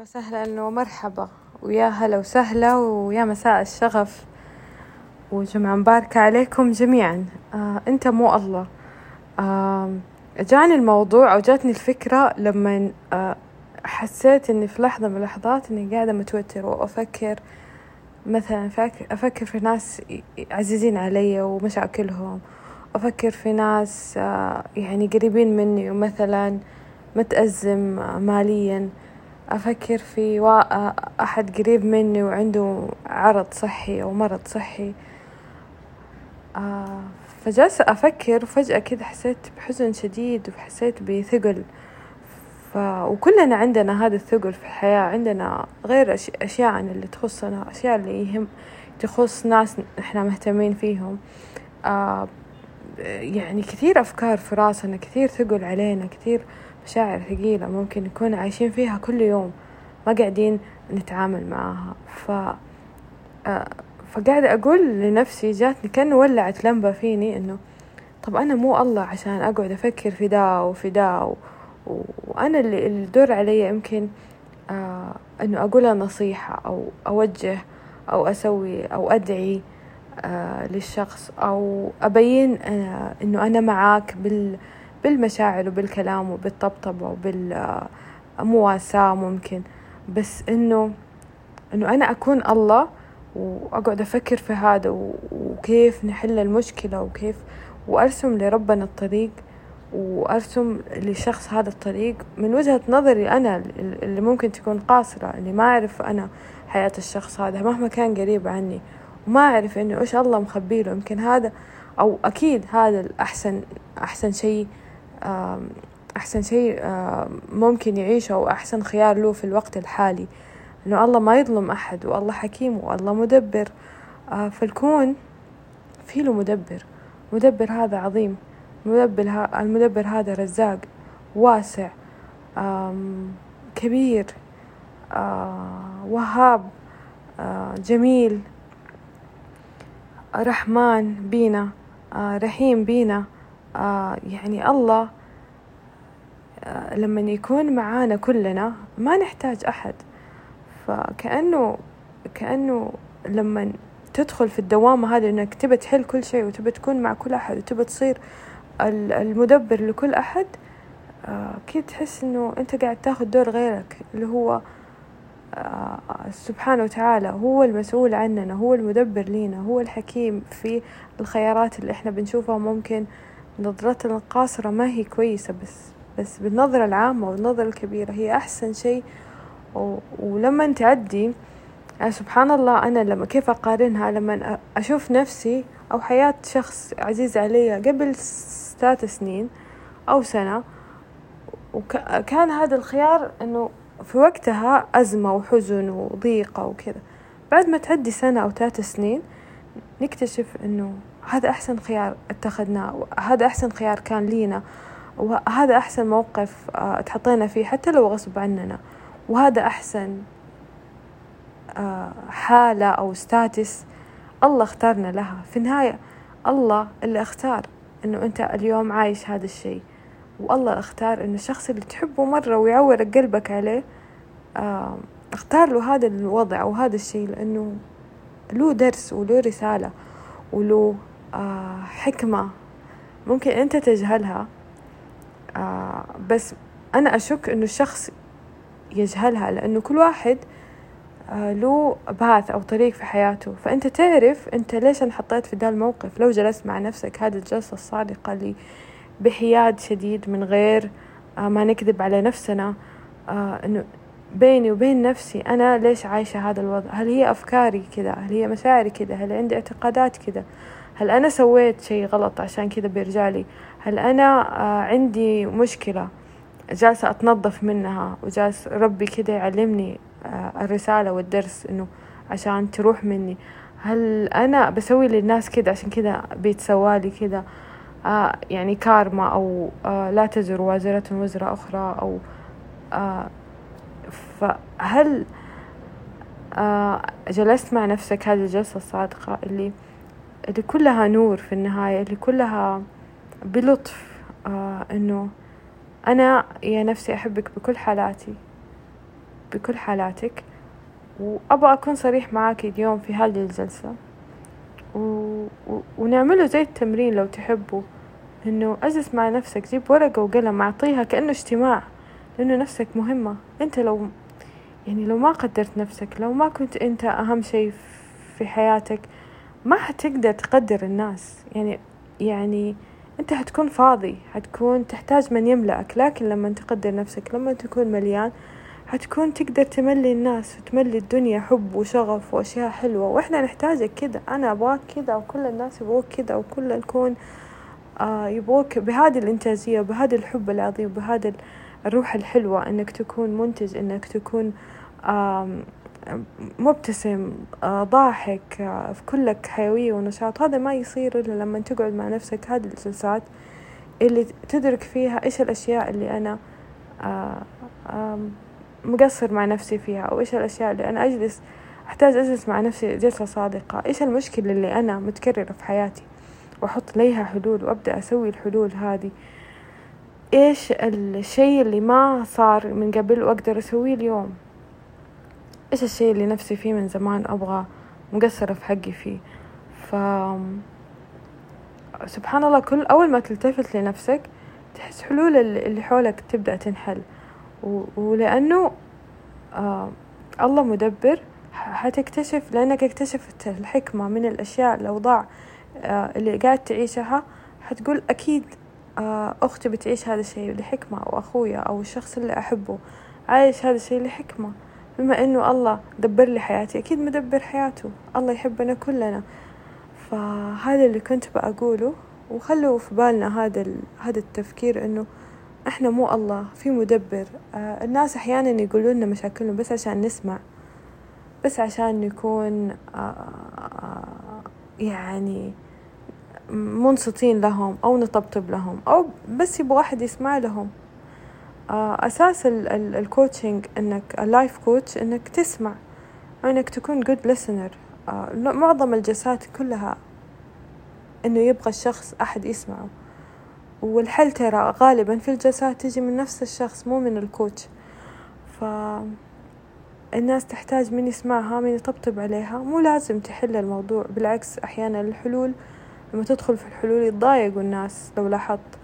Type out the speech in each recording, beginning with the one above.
وسهلا ومرحبا ويا هلا وسهلا ويا مساء الشغف. وجمعة مباركة عليكم جميعا. آه انت مو الله. آه جاني الموضوع أو جاتني الفكرة لما آه حسيت اني في لحظة من اللحظات اني قاعدة متوتر وافكر مثلا أفكر في ناس عزيزين علي ومشاكلهم. أفكر في ناس آه يعني قريبين مني ومثلا متأزم ماليا. أفكر في أحد قريب مني وعنده عرض صحي أو مرض صحي. آه فجالسة أفكر وفجأة كذا حسيت بحزن شديد وحسيت بثقل. ف... وكلنا عندنا هذا الثقل في الحياة عندنا غير أش... أشياء اللي تخصنا أشياء اللي يهم تخص ناس إحنا مهتمين فيهم. آه يعني كثير أفكار في راسنا كثير ثقل علينا كثير مشاعر ثقيلة ممكن نكون عايشين فيها كل يوم ما قاعدين نتعامل معاها ف آه، فقاعدة أقول لنفسي جاتني كأنه ولعت لمبة فيني إنه طب أنا مو الله عشان أقعد أفكر في دا وفي دا و... وأنا اللي الدور علي يمكن آه إنه أقولها نصيحة أو أوجه أو أسوي أو أدعي آه للشخص أو أبين إنه أنا معاك بال بالمشاعر وبالكلام وبالطبطبة وبالمواساة ممكن. بس إنه إنه أنا أكون الله وأقعد أفكر في هذا وكيف نحل المشكلة وكيف وأرسم لربنا الطريق وأرسم لشخص هذا الطريق من وجهة نظري أنا اللي ممكن تكون قاصرة اللي ما أعرف أنا حياة الشخص هذا مهما كان قريب عني وما أعرف إنه إيش الله مخبيله يمكن هذا أو أكيد هذا الأحسن أحسن شيء أحسن شيء ممكن يعيشه أو أحسن خيار له في الوقت الحالي. إنه الله ما يظلم أحد والله حكيم والله مدبر. آه، فالكون في له مدبر. مدبر هذا عظيم. مدبر المدبر هذا رزاق واسع كبير آه، وهاب آه، جميل. رحمن بينا رحيم بينا. آه يعني الله آه لما يكون معانا كلنا ما نحتاج أحد. فكأنه كأنه لما تدخل في الدوامة هذه إنك تبى تحل كل شيء وتبى تكون مع كل أحد وتبى تصير المدبر لكل أحد آه كده تحس إنه أنت قاعد تاخذ دور غيرك اللي هو سبحانه وتعالى هو المسؤول عننا هو المدبر لينا هو الحكيم في الخيارات اللي إحنا بنشوفها ممكن. نظرتنا القاصرة ما هي كويسة بس بس بالنظرة العامة والنظرة الكبيرة هي أحسن شيء. ولما تعدي يعني سبحان الله أنا لما كيف أقارنها؟ لما أشوف نفسي أو حياة شخص عزيز علي قبل ثلاث سنين أو سنة وكان هذا الخيار إنه في وقتها أزمة وحزن وضيقة وكذا. بعد ما تعدي سنة أو ثلاث سنين نكتشف إنه هذا أحسن خيار اتخذناه هذا أحسن خيار كان لينا وهذا أحسن موقف آه، اتحطينا فيه حتى لو غصب عننا. وهذا أحسن آه، حالة أو ستاتس الله اختارنا لها. في النهاية الله اللي اختار إنه أنت اليوم عايش هذا الشيء. والله اختار إنه الشخص اللي تحبه مرة ويعورك قلبك عليه آه، اختار له هذا الوضع أو هذا الشيء لأنه له درس وله رسالة وله آه حكمة ممكن أنت تجهلها. آه بس أنا أشك إنه الشخص يجهلها لأنه كل واحد آه له باث أو طريق في حياته. فأنت تعرف أنت ليش انحطيت في ذا الموقف. لو جلست مع نفسك هذه الجلسة الصادقة اللي بحياد شديد من غير آه ما نكذب على نفسنا. آه إنه بيني وبين نفسي أنا ليش عايشة هذا الوضع؟ هل هي أفكاري كذا؟ هل هي مشاعري كذا؟ هل عندي اعتقادات كذا؟ هل أنا سويت شيء غلط عشان كذا بيرجع لي؟ هل أنا آه عندي مشكلة جالسة أتنظف منها وجالس ربي كذا يعلمني آه الرسالة والدرس إنه عشان تروح مني؟ هل أنا بسوي للناس كذا عشان كذا بيتسوالي كذا؟ آه يعني كارما أو آه لا تزر وازرة وزر أخرى أو آه فهل آه جلست مع نفسك؟ هذه الجلسة الصادقة اللي اللي كلها نور في النهاية اللي كلها بلطف آه إنه أنا يا نفسي أحبك بكل حالاتي بكل حالاتك وأبغى أكون صريح معاك اليوم في هذه الجلسة. و... و... ونعمله زي التمرين لو تحبوا إنه أجلس مع نفسك جيب ورقة وقلم أعطيها كأنه اجتماع لأنه نفسك مهمة. أنت لو يعني لو ما قدرت نفسك لو ما كنت أنت أهم شيء في حياتك ما حتقدر تقدر الناس. يعني يعني أنت حتكون فاضي حتكون تحتاج من يملأك لكن لما تقدر نفسك لما تكون مليان حتكون تقدر تملي الناس وتملي الدنيا حب وشغف وأشياء حلوة. وإحنا نحتاجك كذا أنا أبغاك كذا وكل الناس يبغوك كذا وكل الكون آه يبغوك بهذه الإنتاجية بهذا الحب العظيم بهذا الروح الحلوة إنك تكون منتج إنك تكون آه مبتسم آه ضاحك آه كلك حيوية ونشاط. هذا ما يصير إلا لما تقعد مع نفسك. هذه الجلسات اللي تدرك فيها إيش الأشياء اللي أنا آه مقصر مع نفسي فيها أو إيش الأشياء اللي أنا أجلس أحتاج أجلس مع نفسي جلسة صادقة. إيش المشكلة اللي أنا متكررة في حياتي؟ وأحط ليها حلول وأبدأ أسوي الحلول هذه. إيش الشيء اللي ما صار من قبل وأقدر أسويه اليوم؟ إيش الشيء اللي نفسي فيه من زمان أبغى مقصرة في حقي فيه؟ ف سبحان الله كل أول ما تلتفت لنفسك تحس حلول اللي حولك تبدأ تنحل. ولأنه آه الله مدبر حتكتشف لأنك اكتشفت الحكمة من الأشياء الأوضاع آه اللي قاعد تعيشها حتقول أكيد آه أختي بتعيش هذا الشيء لحكمة أو أخويا أو الشخص اللي أحبه عايش هذا الشيء لحكمة. بما إنه الله دبر لي حياتي. أكيد مدبر حياته. الله يحبنا كلنا. فهذا اللي كنت بقوله وخلوا في بالنا هذا هذا التفكير إنه إحنا مو الله في مدبر. آه الناس أحيانا يقولون لنا مشاكلهم بس عشان نسمع. بس عشان نكون آه يعني منصتين لهم أو نطبطب لهم أو بس يبغى واحد يسمع لهم. أساس ال coaching انك ال life coach إنك تسمع إنك تكون good آه معظم الجلسات كلها إنه يبغى الشخص أحد يسمعه. والحل ترى غالبا في الجلسات تجي من نفس الشخص مو من ال coach ف الناس تحتاج من يسمعها من يطبطب عليها. مو لازم تحل الموضوع بالعكس أحيانا الحلول لما تدخل في الحلول يتضايقوا الناس. لو لاحظت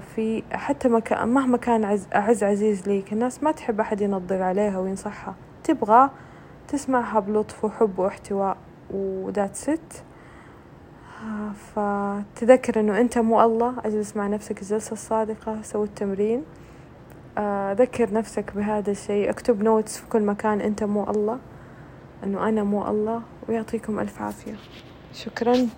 في حتى مهما كان عز, أعز عزيز ليك الناس ما تحب أحد ينظر عليها وينصحها تبغى تسمعها بلطف وحب واحتواء وذات ست. فتذكر إنه أنت مو الله اجلس مع نفسك الجلسة الصادقة سوي التمرين. آه، ذكر نفسك بهذا الشيء اكتب نوتس في كل مكان أنت مو الله إنه أنا مو الله ويعطيكم ألف عافية. شكرا.